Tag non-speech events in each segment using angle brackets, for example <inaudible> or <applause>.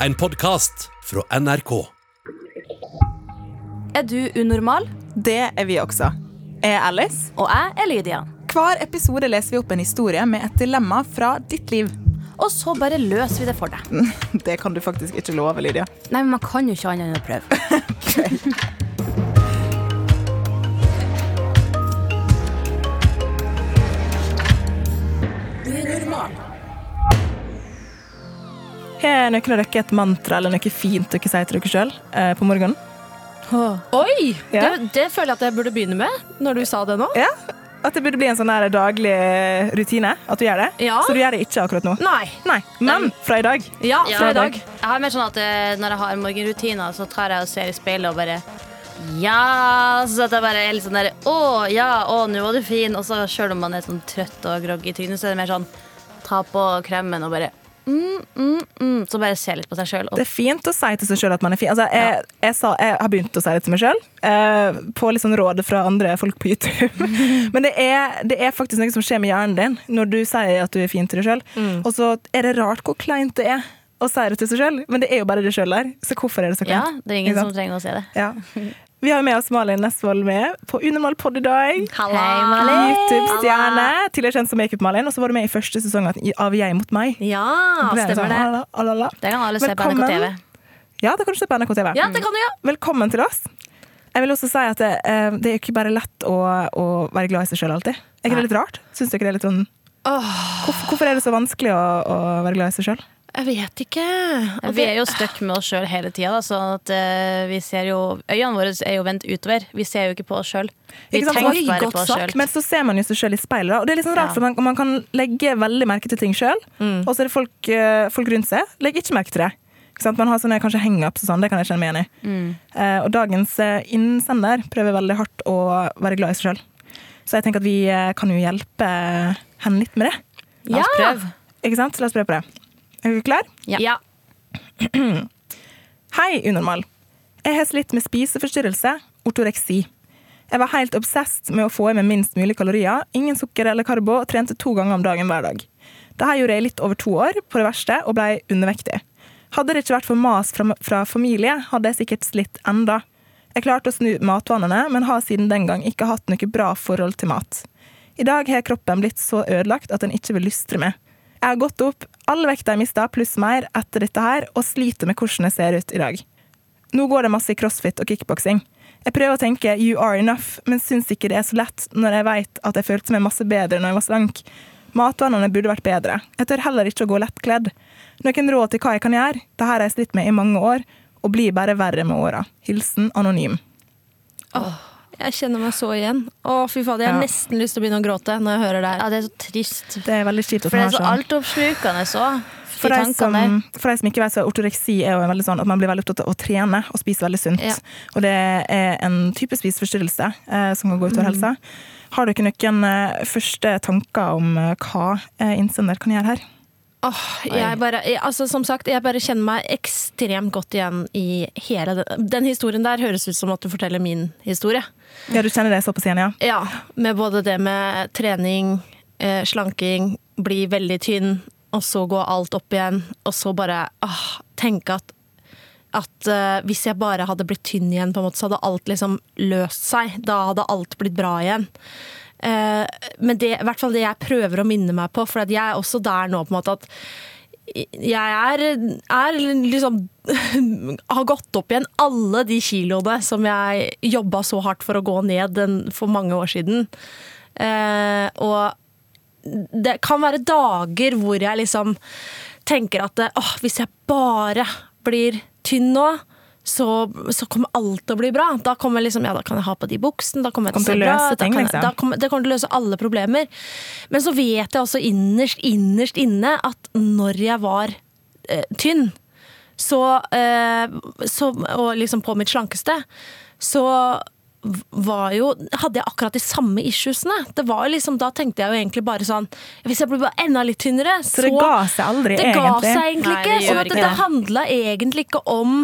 en podkast fra NRK. Er du unormal? Det er vi også. Jeg er Alice. Og jeg er Lydia. Hver episode leser vi opp en historie med et dilemma fra ditt liv. Og så bare løser vi det for deg. <laughs> Det kan du faktisk ikke love, Lydia. Nei, men man kan jo ikke annet enn å prøve. <laughs> <laughs> Har noen av dere et mantra eller noe fint dere sier til dere sjøl eh, på morgenen? Oi! Ja. Det, det føler jeg at jeg burde begynne med, når du sa det nå. Ja? At det burde bli en sånn daglig rutine? At du gjør det? Ja. Så du gjør det ikke akkurat nå? Nei. Nei. Men fra i dag? Ja, Ja, fra i dag. Jeg har mer sånn at eh, når jeg har morgenrutiner, så tar jeg og ser i speilet og bare ja, så at jeg bare er litt sånn der Å, ja, å, nå var du fin. Og så sjøl om man er sånn trøtt og groggy i trynet, så er det mer sånn ta på kremen og bare mm, mm, mm. Så bare se litt på seg sjøl. Det er fint å si til seg sjøl at man er fin. Altså, jeg, jeg, sa, jeg har begynt å si det til meg sjøl, eh, på litt sånn råd fra andre folk på YouTube. <laughs> Men det er, det er faktisk noe som skjer med hjernen din når du sier at du er fin til deg sjøl. Og så er det rart hvor kleint det er å si det til seg sjøl, men det er jo bare det sjøl der. Så hvorfor er det så Ja, det er ingen som trenger å se det. Ja. <laughs> Vi har med oss Malin Nesvold med på Unormal pod i dag. Hei, Malin. YouTube-stjerne. Tidligere kjent som Makeup-Malin, og så var du med i første sesong av Jeg mot meg. Ja, er stemmer sånn, det. ala, ala. Det kan alle se på NRK TV. Ja, det kan du se på NRK TV. Ja, det kan du gjøre. Velkommen til oss. Jeg vil også si at det, eh, det er ikke bare lett å, å være glad i seg sjøl alltid. Er ikke det litt rart? Syns ikke det er litt sånn hvorfor, hvorfor er det så vanskelig å, å være glad i seg sjøl? Jeg vet ikke. Ja, Vi er jo stuck med oss sjøl hele tida. Sånn at uh, vi ser jo Øynene våre er jo vendt utover. Vi ser jo ikke på oss sjøl. Vi tenker bare på oss sjøl. Men så ser man jo seg sjøl i speilet, da. og det er litt sånn rart, Ja. for man, man kan legge veldig merke til ting sjøl, og så er det folk, eh, folk rundt seg legger ikke merke til det. Man har sånne kanskje hangups og sånn, det kan jeg kjenne meg igjen i. Eh, og dagens innsender prøver veldig hardt å være glad i seg sjøl. Så jeg tenker at vi kan jo hjelpe henne litt med det. La oss prøve. Ikke sant? La oss prøve på det. Er du klar? Ja. Ja. <clears throat> Hei, unormal. Jeg har slitt med spiseforstyrrelse, ortoreksi. Jeg var helt obsessed med å få i meg minst mulig kalorier, ingen sukker eller karbo, og trente to ganger om dagen hver dag. Dette gjorde jeg litt over to år, på det verste, og ble undervektig. Hadde det ikke vært for mas fra, fra familie, hadde jeg sikkert slitt enda. Jeg klarte å snu matvanene, men har siden den gang ikke hatt noe bra forhold til mat. I dag har kroppen blitt så ødelagt at den ikke vil lystre med. Jeg har gått opp all vekta jeg mista, pluss mer, etter dette her, og sliter med hvordan jeg ser ut i dag. Nå går det masse i crossfit og kickboksing. Jeg prøver å tenke 'you are enough', men syns ikke det er så lett når jeg vet at jeg følte meg masse bedre når jeg var slank. Matvanene burde vært bedre. Jeg tør heller ikke å gå lettkledd. Noen råd til hva jeg kan gjøre? Dette har jeg slitt med i mange år, og blir bare verre med åra. Hilsen anonym. Jeg kjenner meg så igjen. Å, fy fader, jeg har Ja. nesten lyst til å begynne å gråte når jeg hører det her. Ja, det er så trist. Det er veldig kjipt at For det man er så sånn. altoppslukende så. For de som, for de som ikke vet, så ortoreksi er jo veldig sånn at man blir veldig opptatt av å trene og spise veldig sunt. Ja. Og det er en type spiseforstyrrelse eh, som kan gå utover helsa. Har dere noen eh, første tanker om eh, hva eh, innsender kan gjøre her? Åh, jeg bare, jeg, altså, som sagt, jeg bare kjenner meg ekstremt godt igjen i hele den, den historien der. Høres ut som at du forteller min historie. Ja, du kjenner det såpass igjen, ja? Ja, med både det med trening, eh, slanking, bli veldig tynn, og så gå alt opp igjen, og så bare ah, tenke at at eh, hvis jeg bare hadde blitt tynn igjen, på en måte, så hadde alt liksom løst seg. Da hadde alt blitt bra igjen. Eh, men det i hvert fall det jeg prøver å minne meg på, for jeg er også der nå på en måte at jeg er, er liksom <laughs> Har gått opp igjen alle de kiloene som jeg jobba så hardt for å gå ned for mange år siden. Eh, og det kan være dager hvor jeg liksom tenker at åh, hvis jeg bare blir tynn nå, så, så kommer alt til å bli bra. Da kommer jeg liksom, ja, da kan jeg ha på de buksene, da kommer jeg til å se bra løse ut, ting, liksom. da kommer, Det kommer til å løse alle problemer. Men så vet jeg også innerst, innerst inne at når jeg var eh, tynn, så, eh, så Og liksom på mitt slankeste, så var jo, hadde jeg akkurat de samme issuesene. Det var jo liksom, Da tenkte jeg jo egentlig bare sånn Hvis jeg blir bare enda litt tynnere, Så det ga seg aldri, det ga egentlig? seg egentlig Nei, det så at ikke det, det det. handla egentlig ikke om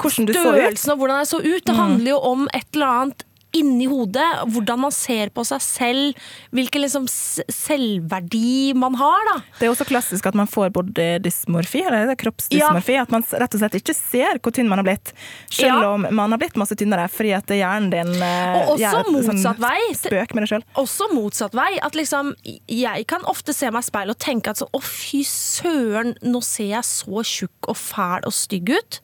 Hvordan du størrelsen og hvordan jeg så ut. Det handler jo om et eller annet inni hodet. Hvordan man ser på seg selv. Hvilken liksom selvverdi man har, da. Det er også klassisk at man får både dysmorfi, eller er kroppsdysmorfi. At man rett og slett ikke ser hvor tynn man har blitt, selv Ja. om man har blitt masse tynnere, fordi at hjernen din eh, Og også gjør et sånn vei. spøk med deg sjøl. Også motsatt vei. At liksom, jeg kan ofte se meg i speilet og tenke at så, å fy søren, nå ser jeg så tjukk og fæl og stygg ut.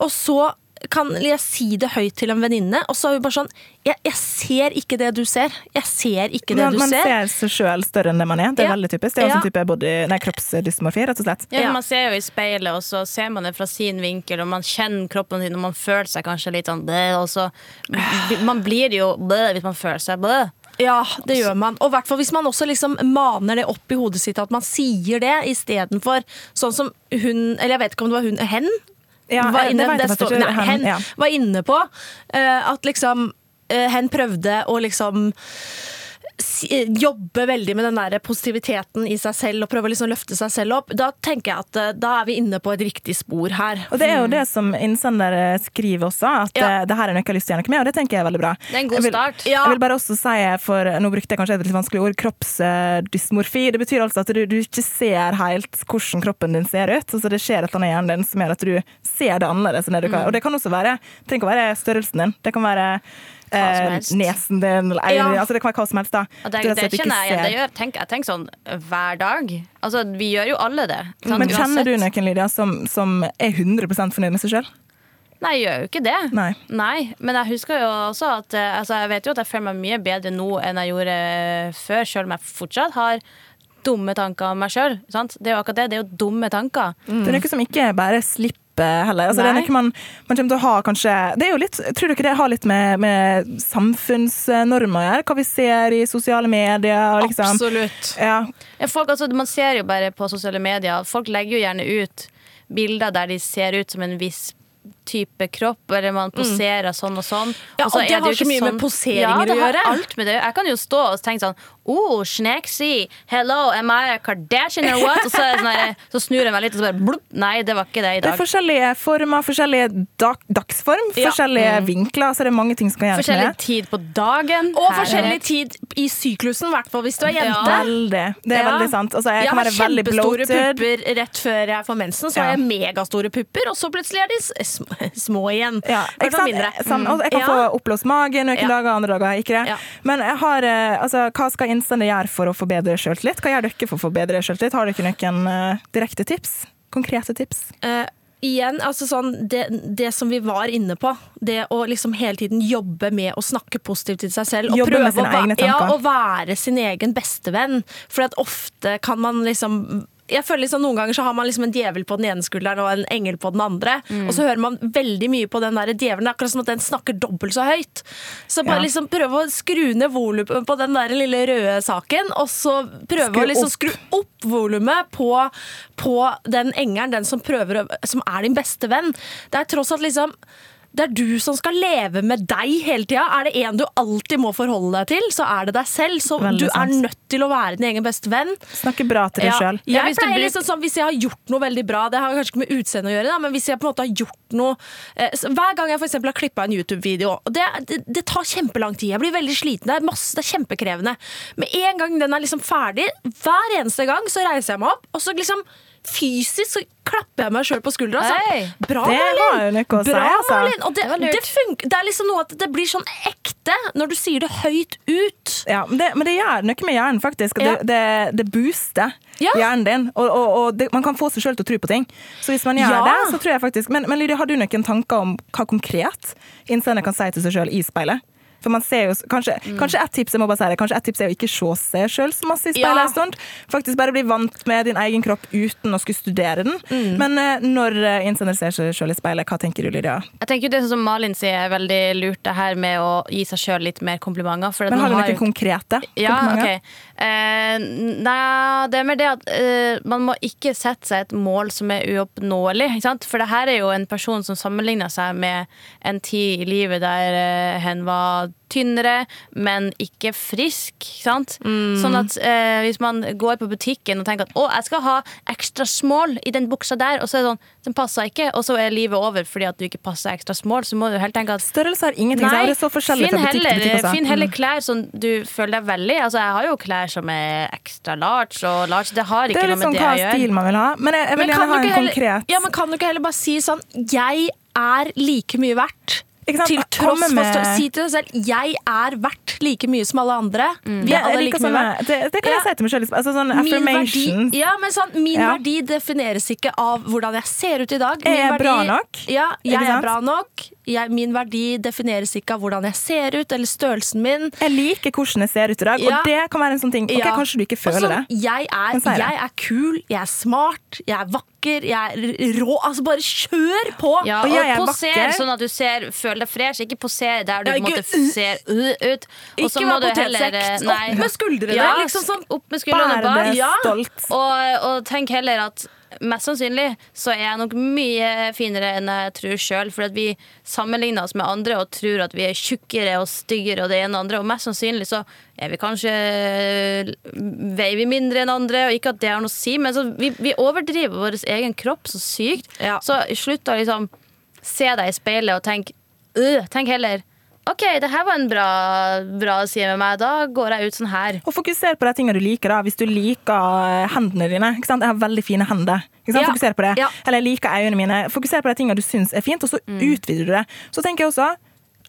Og så kan jeg si det høyt til en venninne, og så er hun bare sånn jeg, jeg ser ikke det du ser. Jeg ser ikke det Man, du man ser. ser seg sjøl større enn det man er. Det er Ja. veldig typisk. Det er også en type body, nei, kroppsdysmorfi, rett og slett. Ja, Ja. Man ser jo i speilet, og så ser man det fra sin vinkel, og man kjenner kroppen sin, og man føler seg kanskje litt sånn og så Man blir jo bløh hvis man føler seg bløh Ja, det gjør man. Og i hvert hvis man også liksom maner det opp i hodet sitt, at man sier det istedenfor sånn som hun Eller jeg vet ikke om det var hun Hen? Ja, var inne, det det faktisk nei, Hen, hen ja. var inne på Uh, at liksom uh, Hen prøvde å liksom eh, jobbe veldig med den der positiviteten i seg selv og prøve å liksom løfte seg selv opp. Da tenker jeg at da er vi inne på et riktig spor her. Og det er jo det som innsender skriver også, at Ja. det her er noe jeg har lyst til å gjøre noe med, og det tenker jeg er veldig bra. Det er en god Jeg vil- start. Ja. Jeg vil bare også si, for nå brukte jeg kanskje et litt vanskelig ord, kroppsdysmorfi. Det betyr altså at du, du ikke ser helt hvordan kroppen din ser ut. Altså det skjer et eller annet i hjernen din som gjør at du ser det annerledes enn det du Mm. kan. Og det kan også være, det trenger ikke å være størrelsen din. Det kan være eh, nesen din, eller Ja. altså det kan være hva som helst. da. Og det, det, det kjenner jeg igjen. tenk, jeg tenker sånn hver dag. Altså, vi gjør jo alle det. sant? Men kjenner du noen, Lydia, som, som er 100 fornøyd med seg sjøl? Nei, jeg gjør jo ikke det. Nei. Men jeg husker jo også at eh, altså, Jeg vet jo at jeg føler meg mye bedre nå enn jeg gjorde eh, før, selv om jeg fortsatt har dumme tanker om meg sjøl. Det er jo akkurat det. Det er jo dumme tanker. Det er noe som ikke bare slipper heller. Altså, det er noe man, man kommer til å ha kanskje Det er jo litt, Tror dere det har litt med, med samfunnsnormer å gjøre? Hva vi ser i sosiale medier? Liksom. Absolutt. Ja. Folk, altså, man ser jo bare på sosiale medier folk legger jo gjerne ut bilder der de ser ut som en viss type kropp, eller man poserer sånn og sånn. Ja, så og det er har så mye med poseringer ja, det å gjøre. Alt med det. Jeg kan jo stå og tenke sånn Oh, snacksy, Hello, am I a Kardashian or what? Og så, er det sånn så snur jeg meg litt og så bare blup, Nei, det var ikke det i dag. Det er forskjellige former, forskjellige dag, dagsform, Ja. forskjellige vinkler. Så det er mange ting som kan gjøres Forskjellig med Forskjellig tid på dagen. Og Herre. forskjellig tid i syklusen, i hvert fall hvis du er jente. Veldig. Det er Ja. veldig sant. Altså, jeg, Jeg kan har være veldig kjempestore pupper rett før jeg får mensen. Så Ja. har jeg megastore pupper, og så plutselig er de sm- små igjen. Ja, ikke sant? mindre. Altså, jeg kan Ja. få oppblåst mage noen Ja. dager, andre dager har jeg ikke det. Ja. Men jeg har, eh, altså, hva skal innsender gjør for å forbedre sjøltillit? Hva gjør dere for å forbedre sjøltillit? Har dere noen eh, direkte tips? Konkrete tips? Uh, igjen, altså sånn, det, det som vi var inne på, det å liksom hele tiden jobbe med å snakke positivt til seg selv. Og Jobbe prøve å, ja, å, være sin egen bestevenn. For at ofte kan man liksom jeg føler liksom Noen ganger så har man liksom en djevel på den ene skulderen og en engel på den andre. Mm. Og så hører man veldig mye på den der djevelen. Akkurat som at den snakker dobbelt så høyt. Så bare Ja. liksom prøve å skru ned volumet på den der lille røde saken, og så prøve Skru å liksom opp. skru opp volumet på, på den engelen, den som, prøver, som er din beste venn. Det er tross alt liksom det er du som skal leve med deg hele tida. Er det en du alltid må forholde deg til, så er det deg selv. Så Veldig du er sant. nødt til å være din egen beste venn. Snakke bra til deg Ja. sjøl. Ja, Jeg hvis blir... liksom sånn, Hvis jeg har gjort noe veldig bra, det har kanskje ikke med utseende å gjøre, da, men hvis jeg på en måte har gjort noe eh, Hver gang jeg for eksempel har klippa en YouTube-video, det, det, det tar kjempelang tid, jeg blir veldig sliten, det er, masse, det er kjempekrevende. Med en gang den er liksom ferdig, hver eneste gang så reiser jeg meg opp, og så liksom fysisk så klapper jeg meg sjøl på skuldra. og sånn, Bra, Det Malin! Bra, si, altså. Malin! Og det, Det det, det er liksom noe at det blir sånn ekte når du sier det høyt ut. Ja, men det, men det gjør noe med hjernen, faktisk. Ja. Det, det, det booster Ja. hjernen din. Og, og, og det, man kan få seg sjøl til å tro på ting. Så hvis man gjør Ja. det, så tror jeg faktisk Men, men Lydia, har du noen tanker om hva konkret innsender kan si til seg sjøl i speilet? For man ser jo, kanskje, Mm. kanskje et tips jeg må bare si det, kanskje et tips er å ikke se seg sjøl så masse i speilet en stund. Faktisk bare bli vant med din egen kropp uten å skulle studere den. Mm. Men eh, når eh, innsender ser seg sjøl i speilet, hva tenker du, Lydia? Jeg tenker jo Det som Malin sier er veldig lurt, det her med å gi seg sjøl litt mer komplimenter. Men har du noen konkrete konkrete Ja, komplimenter? Eh, nei, det er mer det at eh, man må ikke sette seg et mål som er uoppnåelig. For det her er jo en person som sammenligner seg med en tid i livet der eh, hen var tynnere, men ikke frisk. ikke Sant? Sånn at eh, hvis man går på butikken og tenker at å, jeg skal ha ekstra small i den buksa der, og så er det sånn, den passer ikke, og så er livet over fordi at du ikke passer ekstra small, så må du helt tenke at Størrelse har ingenting å si, det er så forskjellig finn fra til heller, butikk også. Finn heller Mm. klær som du føler deg veldig Altså, Jeg har jo klær som er ekstra large, og large det har Det ikke noe noe det sånn gjøre. det er litt sånn hva stil man vil ha. Men jeg, jeg vil Men gjerne ha en heller- konkret Ja, men kan du ikke heller bare si sånn Jeg er like mye verdt. Til tross for med- si til deg selv jeg er verdt like mye som alle andre. Vi er alle like mye verdt. det, det kan jeg si til meg selv. Altså sånn Min verdi, ja, men sånn, min Ja. verdi defineres ikke av hvordan jeg ser ut i dag. Jeg Min er bra verdi- nok. Ja, jeg er bra nok. Jeg, min verdi defineres ikke av hvordan jeg ser ut, eller størrelsen min. Jeg liker hvordan jeg ser ut i dag, Ja. og det kan være en sånn ting. Ok, Ja. Kanskje du ikke føler sånn, det. Jeg er, jeg er kul, jeg er smart, jeg er vakker, jeg er rå. Altså, bare kjør på! Ja, Og og, er poser sånn at du ser, føler deg fresh. Ikke poser der du Ja, på en måte ikke- ser uh, ut. Og Ikke vær du potetsekk. Opp med skuldrene, Ja, liksom sånn. Opp med skuldrene bak. Ja. stolt. Og, og tenk heller at mest sannsynlig så er jeg nok mye finere enn jeg tror sjøl. For at vi sammenligner oss med andre og tror at vi er tjukkere og styggere og det ene og andre. Og mest sannsynlig så er vi kanskje Veier vi mindre enn andre, og ikke at det har noe å si, men så vi, vi overdriver vår egen kropp så sykt. Ja. Så slutt å liksom se deg i speilet og tenk øh, Tenk heller OK, det her var en bra, bra side med meg. Da går jeg ut sånn her. Og fokuser på de tingene du liker. da Hvis du liker eh, hendene dine. Ikke sant? Jeg har veldig fine hender. Ikke sant? Ja. Fokuser på det. Ja. Eller jeg liker øynene mine. Fokuser på de tingene du syns er fint, og så Mm. utvider du det. Så tenker jeg også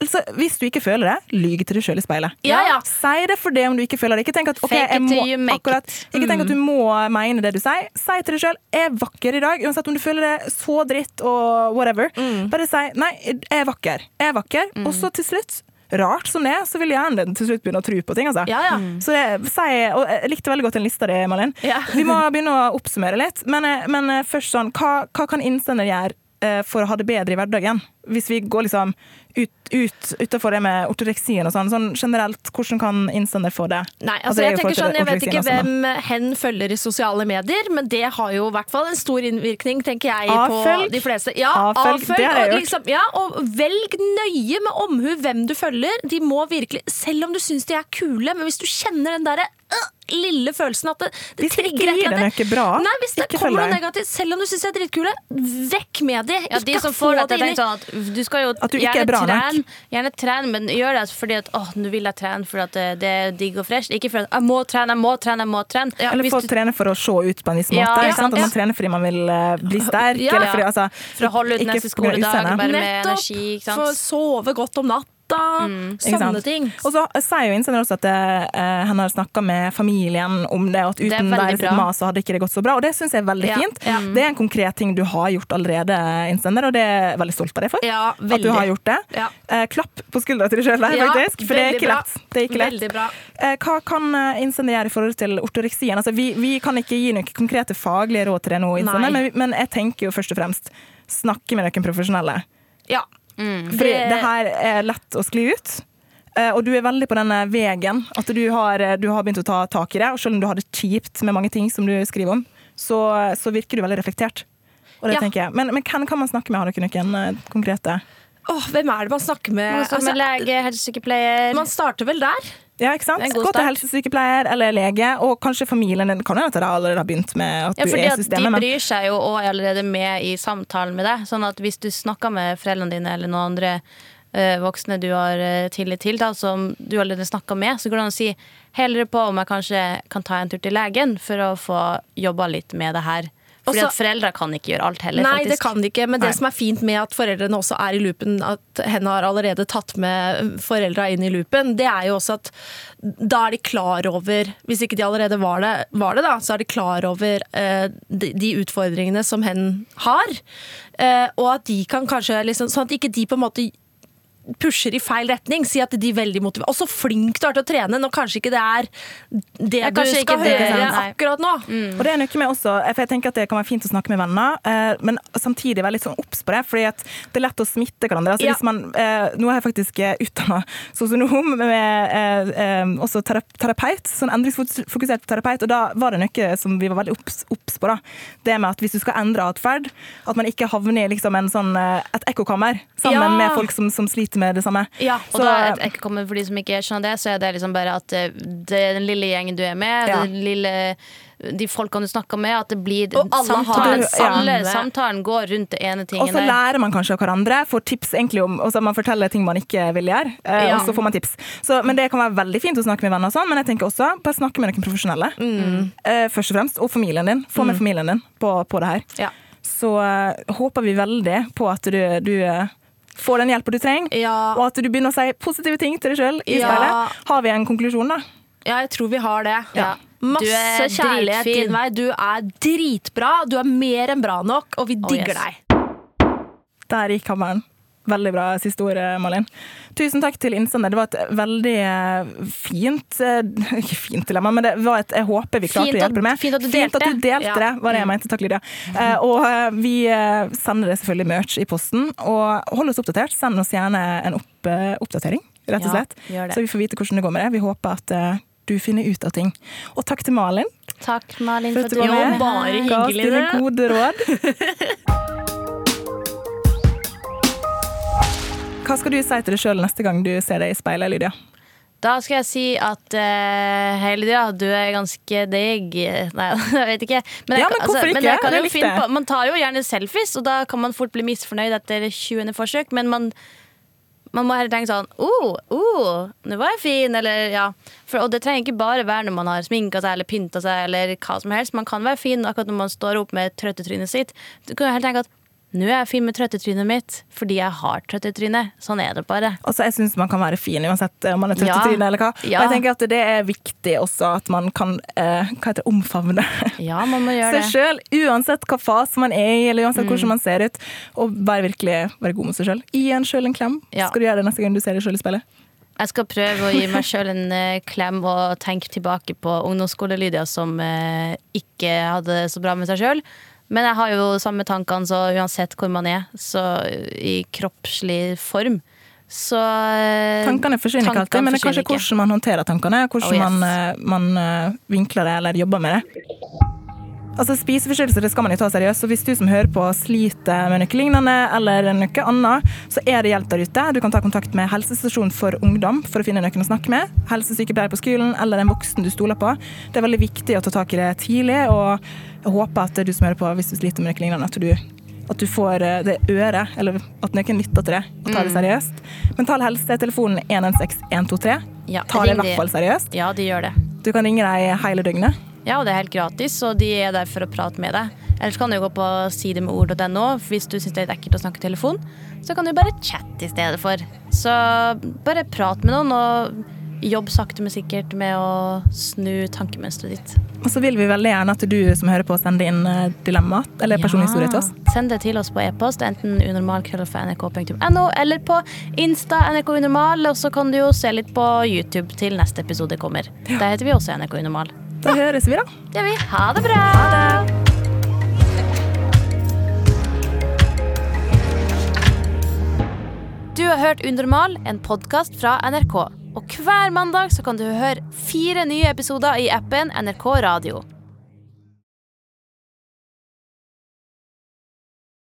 altså, Hvis du ikke føler det, lyg til deg sjøl i speilet. Ja, ja. Si det for det om du ikke føler det. Ikke tenk at, okay, jeg må, akkurat, ikke tenk at Mm. du må mene det du sier. Si til deg sjøl 'jeg er vakker i dag', uansett om du føler det så dritt og whatever. Mm. Bare si 'nei, jeg er vakker'. Jeg er vakker. Og så til slutt, rart som det er, så vil hjernen til slutt begynne å tro på ting. Altså. Ja, ja. Så det, si, og jeg likte veldig godt den lista di, Malin. Ja. Vi må begynne å oppsummere litt. Men, eh, men eh, først sånn, hva, hva kan innsender gjøre eh, for å ha det bedre i hverdagen? Hvis vi går liksom ut, ut utenfor det med ortoreksien og sånn. sånn generelt, hvordan kan innsender få det? Nei, Altså, altså jeg tenker sånn, jeg vet ikke sånn, hvem hen følger i sosiale medier, men det har jo i hvert fall en stor innvirkning, tenker jeg, Avfølg. på de fleste. Ja, Avfølg, avfølg. det har jeg og, gjort. liksom, ja, og velg nøye med omhu hvem du følger. De må virkelig, selv om du syns de er kule, men hvis du kjenner den derre lille følelsen at det, det Hvis det ikke gir deg annet- bra, Nei, hvis det ikke kommer noe negativt, selv om du syns de er dritkule, vekk med de. Ja, de som får deg det sånn at du skal jo du ikke gjerne er trene, gjerne trene, men gjør det fordi at åh, nå vil jeg trene fordi at det, det er digg og fresh. Ikke fordi at jeg må trene, jeg må trene, jeg må trene. Eller få du- trene for å se ut på en viss måte. Ja, ja, sant? Ja. man trener fordi man vil eh, bli sterk. Ja. Eller fordi, altså, For å holde ut neste skoledag, bare med energi. Nettopp for Få sove godt om natta. Ikke Mm, Sånne ting. Og så sier jo innsender også at uh, han har snakka med familien om det, og at uten deres mas så hadde ikke det gått så bra. Og det syns jeg er veldig Ja, fint. ja. Det er en konkret ting du har gjort allerede, innsender, og det er jeg veldig stolt av deg for. Ja, At du har gjort det. Ja. Eh, klapp på skuldra til deg sjøl der, faktisk. For det er ikke lett. Det er ikke lett. Eh, Hva kan innsender gjøre i forhold til ortoreksien? Altså, vi, vi kan ikke gi noen konkrete faglige råd til det nå, innsender, men, men jeg tenker jo først og fremst snakke med noen profesjonelle. Ja. Fordi det her er lett å skli ut. Eh, Og du er veldig på denne veien. At du har, eh, du har begynt å ta tak i det. Og selv om du har det kjipt med mange ting som du skriver om, så, så virker du veldig reflektert. Og det Ja. tenker jeg. Men, men hvem kan man snakke med? Har dere noen eh, konkrete? Åh, hvem er det man snakker med? Man står med Altså, lege, helsesykepleier. man starter vel der? Ja, ikke sant? Gå til helsesykepleier eller lege, og kanskje familien din. Kan hende at de allerede har begynt med at Ja, du er i systemet De bryr seg jo også allerede med i samtalen med deg. Sånn at hvis du snakker med foreldrene dine eller noen andre uh, voksne du har uh, tillit til, da, som du allerede snakka med, så går det an å si heller på om jeg kanskje kan ta en tur til legen for å få jobba litt med det her. Fordi Også- at foreldre kan ikke gjøre alt heller, Nei, faktisk. det kan de ikke. Men Nei. det som er fint med at foreldrene også er i loopen, at henne har allerede tatt med foreldra inn i loopen, det er jo også at da er de klar over Hvis ikke de allerede var det, var det da, så er de klar over eh, de, de utfordringene som hen har. Eh, og at de kan kanskje liksom Sånn at ikke de på en måte pusher i feil retning. Si at de er veldig motiverte. Og så flink du er til å trene, når kanskje ikke det er det Ja, du skal det, høre akkurat nå. Og det er noe med også, for jeg tenker at det kan være fint å snakke med venner, eh, men samtidig være litt sånn obs på det, fordi det er lett å smitte hverandre. Altså Ja. hvis man, eh, nå er jeg faktisk utdanna sosionom, med eh, eh, også terapeut, sånn endringsfokusert terapeut, og da var det noe som vi var veldig obs på. da. Det med at hvis du skal endre atferd, at man ikke havner i liksom en sånn, eh, et ekkokammer sammen Ja. med folk som, som sliter ut med det samme. Ja, Og Så- da, et ekkokammer, for de som ikke skjønner det, så er det liksom bare at eh, det er den lille gjengen du er med, Ja. den lille, de folkene du snakker med, at det blir samtalen, samme. alle samtalen går rundt det ene Og så lærer man kanskje av hverandre, får tips egentlig om og så Man forteller ting man ikke vil gjøre, eh, Ja. og så får man tips. Så, men Det kan være veldig fint å snakke med venner, og sånn, men jeg tenker også bare snakke med noen profesjonelle. Eh, først og fremst, og familien din. Få med familien din på, på det her. Ja. Så eh, håper vi veldig på at du, du eh, får den hjelpa du trenger, Ja. og at du begynner å si positive ting til deg sjøl i Ja. speilet. Har vi en konklusjon, da? Ja, jeg tror vi har det. Ja. Masse Du kjærlighet dritfin. din vei. Du er dritbra. Du er mer enn bra nok, og vi digger yes. deg. Der gikk hammeren. Veldig bra siste ord, Malin. Tusen takk til innsender. Det var et veldig eh, fint eh, <laughs> Ikke fint dilemma, men det var et, jeg håper vi klarte Fint å hjelpe med. fint at du delte, at du delte Ja. det, var det jeg mente. Takk, Lydia. Eh, og vi sender det selvfølgelig merch i posten. Og hold oss oppdatert. Send oss gjerne en opp, oppdatering, rett og slett. Ja. Så vi får vite hvordan det går med det. Vi håper at du finner ut av ting. Og takk til Malin Takk, Malin, for at du var med. Jo, bare Ga oss dine gode råd. <laughs> Hva skal du si til deg sjøl neste gang du ser deg i speilet, Lydia? Da skal jeg si at uh, hei Lydia, du er ganske digg. <laughs> Nei, <laughs> jeg vet ikke. Men, jeg, Ja, men hvorfor altså, ikke? jeg kan Jeg jo finne på, man tar jo gjerne selfies, og da kan man fort bli misfornøyd etter 20. forsøk. Men man, man må heller tenke sånn oh, oh, nå var jeg fin, eller ja. For, og det trenger ikke bare være når man har sminka seg eller pynta seg, eller hva som helst. Man kan være fin akkurat når man står opp med trøttetrynet sitt. Du kan jo heller tenke at nå er jeg fin med trøttetrynet mitt fordi jeg har trøttetryne. Sånn er det bare. Altså, jeg syns man kan være fin uansett om man er Ja. trøttetryne eller hva. Ja. Og jeg tenker at det er viktig også at man kan eh, hva heter det, omfavne <laughs> Ja, man må gjøre seg sjøl, uansett hva fase man er i, eller uansett hvordan man ser ut. Og bare virkelig være god med seg sjøl. Gi en sjøl en klem. Ja. Skal du gjøre det neste gang du ser deg sjøl i speilet? Jeg skal prøve å gi meg sjøl en eh, klem og tenke tilbake på ungdomsskole-Lydia som eh, ikke hadde det så bra med seg sjøl. Men jeg har jo samme tankene, så uansett hvor man er, så i kroppslig form, så eh, Tankene forsvinner ikke alltid, men det er kanskje hvordan man håndterer tankene. Hvordan Oh, yes. man, eh, man eh, vinkler det eller jobber med det. Altså Spiseforstyrrelser skal man jo ta seriøst, så hvis du som hører på sliter med noe lignende eller noe annet, så er det hjelp der ute. Du kan ta kontakt med helsestasjonen for ungdom for å finne noen å snakke med. Helsesykepleier på skolen eller en voksen du stoler på. Det er veldig viktig å ta tak i det tidlig, og jeg håper at du som hører på, hvis du sliter med noe lignende, at du, at du får eh, det øret, eller at noen lytter til det og tar det seriøst. Mental Helse telefonen 116 123. Ja, Ta det i hvert fall seriøst. Ja, de gjør det. Du kan ringe dem hele døgnet. Ja, og det er helt gratis, og de er der for å prate med deg. Ellers kan du gå på sidemedord.no hvis du syns det er litt ekkelt å snakke telefon. Så kan du bare chatte i stedet for. Så bare prat med noen, og jobb sakte, men sikkert med å snu tankemønsteret ditt. Og så vil vi veldig gjerne at du som hører på, sender inn eh, dilemma eller personhistorie til oss. Send det til oss på e-post, enten unormal.nrk.no eller på Insta NRK Unormal, og så kan du jo se litt på YouTube til neste episode kommer. Der heter vi også NRK Unormal. Da høres vi, da. Gjør vi. Ha det bra! Ha det. Du har hørt Unormal, en podkast fra NRK. Og hver mandag så kan du høre fire nye episoder i appen NRK Radio.